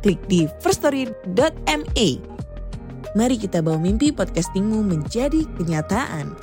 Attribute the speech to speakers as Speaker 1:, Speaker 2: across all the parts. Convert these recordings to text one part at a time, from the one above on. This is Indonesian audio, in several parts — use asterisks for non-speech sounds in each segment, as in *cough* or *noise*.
Speaker 1: klik di firststory.me. Mari kita bawa mimpi podcastingmu menjadi kenyataan.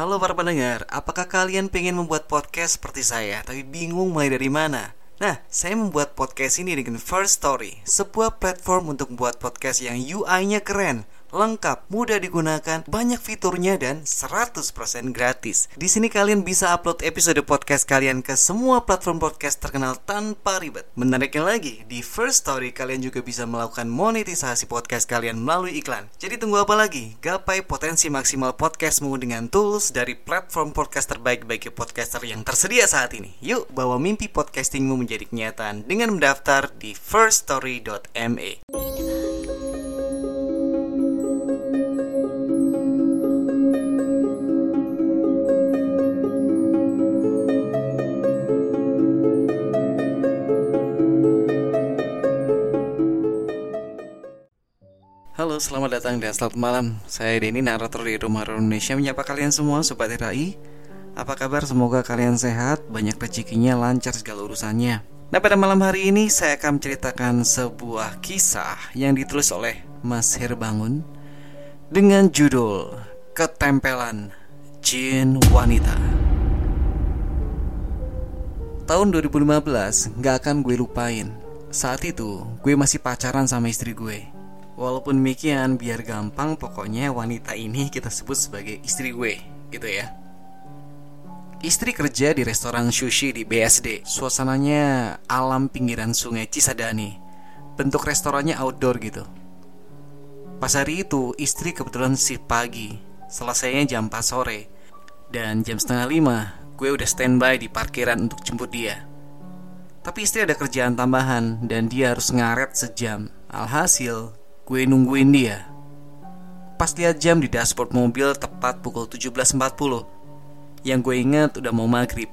Speaker 2: Halo para pendengar, apakah kalian pengen membuat podcast seperti saya tapi bingung mulai dari mana? Nah, saya membuat podcast ini dengan First Story, sebuah platform untuk membuat podcast yang UI-nya keren, lengkap, mudah digunakan, banyak fiturnya dan 100% gratis. Di sini kalian bisa upload episode podcast kalian ke semua platform podcast terkenal tanpa ribet. Menariknya lagi, di First Story kalian juga bisa melakukan monetisasi podcast kalian melalui iklan. Jadi tunggu apa lagi? Gapai potensi maksimal podcastmu dengan tools dari platform podcast terbaik bagi podcaster yang tersedia saat ini. Yuk, bawa mimpi podcastingmu menjadi kenyataan dengan mendaftar di firststory.me. Halo, selamat datang dan selamat malam. Saya Denny, narator di Rumah Indonesia menyapa kalian semua sobat RAI. Apa kabar? Semoga kalian sehat, banyak rezekinya, lancar segala urusannya. Nah, pada malam hari ini saya akan menceritakan sebuah kisah yang ditulis oleh Mas Herbangun dengan judul Ketempelan Jin Wanita. Tahun 2015 gak akan gue lupain. Saat itu gue masih pacaran sama istri gue. Walaupun demikian, biar gampang, pokoknya wanita ini kita sebut sebagai istri gue, gitu ya. Istri kerja di restoran sushi di BSD. Suasananya alam pinggiran sungai Cisadane. Bentuk restorannya outdoor gitu. Pas hari itu, istri kebetulan shift pagi. Selesainya jam 4 sore. Dan jam setengah lima, gue udah standby di parkiran untuk jemput dia. Tapi istri ada kerjaan tambahan dan dia harus ngaret sejam. Alhasil, gue nungguin dia. Pas lihat jam di dashboard mobil tepat pukul 17.40. Yang gue ingat udah mau maghrib.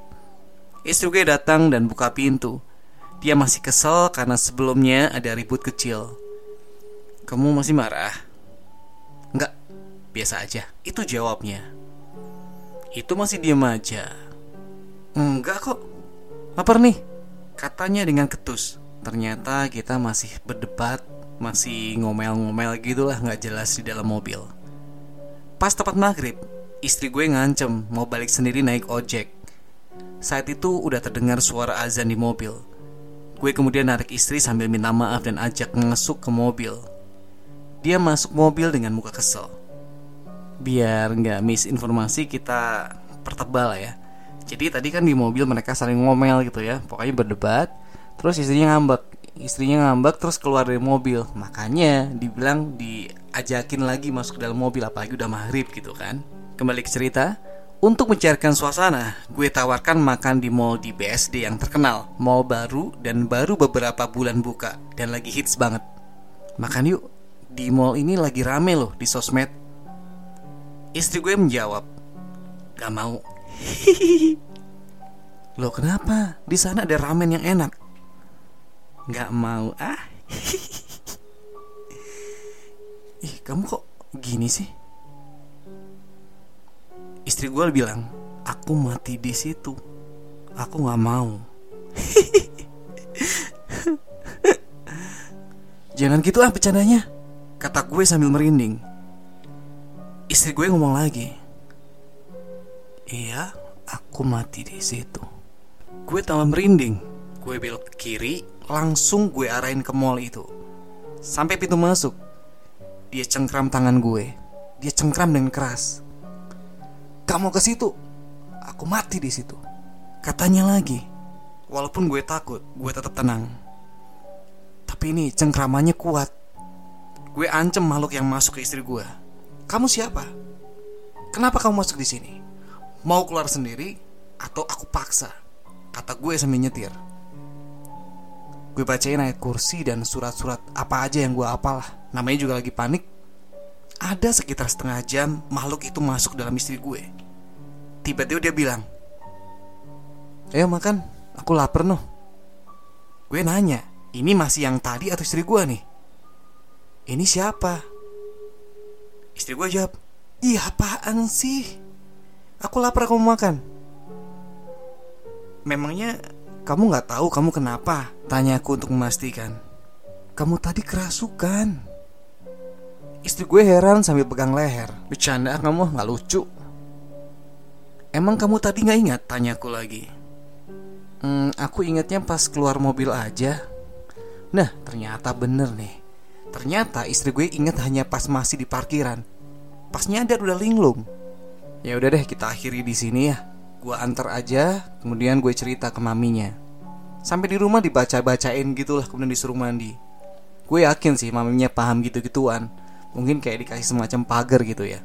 Speaker 2: Istri gue datang dan buka pintu. Dia masih kesel karena sebelumnya ada ribut kecil. Kamu masih marah? Enggak, biasa aja. Itu jawabnya. Itu masih diem aja. Enggak kok. Lapar nih. Katanya dengan ketus. Ternyata kita masih berdebat masih ngomel-ngomel gitu lah nggak jelas di dalam mobil. Pas tepat maghrib, istri gue ngancem mau balik sendiri naik ojek. Saat itu udah terdengar suara azan di mobil. Gue kemudian narik istri sambil minta maaf dan ajak ngesuk ke mobil. Dia masuk mobil dengan muka kesel. Biar nggak misinformasi kita pertebal ya. Jadi tadi kan di mobil mereka saling ngomel gitu ya, pokoknya berdebat. Terus istrinya ngambek, istrinya ngambek terus keluar dari mobil makanya dibilang diajakin lagi masuk ke dalam mobil apalagi udah maghrib gitu kan kembali ke cerita untuk mencairkan suasana, gue tawarkan makan di mall di BSD yang terkenal, mall baru dan baru beberapa bulan buka dan lagi hits banget. Makan yuk, di mall ini lagi rame loh di sosmed. Istri gue menjawab, gak mau. *laughs* Loh kenapa? Di sana ada ramen yang enak nggak mau ah *laughs* ih kamu kok gini sih istri gue bilang aku mati di situ aku nggak mau *laughs* jangan gitu ah bercandanya kata gue sambil merinding istri gue ngomong lagi iya aku mati di situ gue tambah merinding gue belok ke kiri langsung gue arahin ke mall itu. Sampai pintu masuk, dia cengkram tangan gue. Dia cengkram dengan keras. Kamu ke situ, aku mati di situ. Katanya lagi, walaupun gue takut, gue tetap tenang. Tapi ini cengkramannya kuat. Gue ancam makhluk yang masuk ke istri gue. Kamu siapa? Kenapa kamu masuk di sini? Mau keluar sendiri atau aku paksa? Kata gue sambil nyetir. Gue bacain ayat kursi dan surat-surat apa aja yang gue apal lah. Namanya juga lagi panik. Ada sekitar setengah jam makhluk itu masuk dalam istri gue. Tiba-tiba dia bilang, Ayo makan, aku lapar noh. Gue nanya, ini masih yang tadi atau istri gue nih? Ini siapa? Istri gue jawab, Iya apaan sih? Aku lapar kamu makan. Memangnya kamu nggak tahu kamu kenapa? Tanya aku untuk memastikan. Kamu tadi kerasukan. Istri gue heran sambil pegang leher. Bercanda kamu nggak lucu. Emang kamu tadi nggak ingat? Tanya aku lagi. Hmm, aku ingatnya pas keluar mobil aja. Nah, ternyata bener nih. Ternyata istri gue ingat hanya pas masih di parkiran. Pas nyadar udah linglung. Ya udah deh kita akhiri di sini ya. Gua antar aja, kemudian gue cerita ke maminya. Sampai di rumah dibaca-bacain gitulah kemudian disuruh mandi. Gue yakin sih maminya paham gitu-gituan. Mungkin kayak dikasih semacam pagar gitu ya.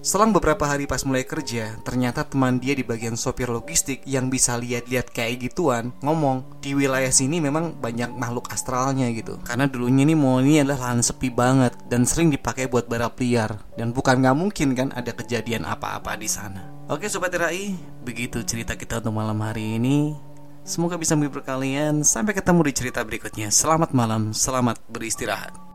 Speaker 2: Selang beberapa hari pas mulai kerja, ternyata teman dia di bagian sopir logistik yang bisa lihat-lihat kayak gituan ngomong di wilayah sini memang banyak makhluk astralnya gitu. Karena dulunya nih ini adalah lahan sepi banget dan sering dipakai buat balap liar dan bukan nggak mungkin kan ada kejadian apa-apa di sana. Oke sobat Rai, begitu cerita kita untuk malam hari ini. Semoga bisa menghibur kalian. Sampai ketemu di cerita berikutnya. Selamat malam, selamat beristirahat.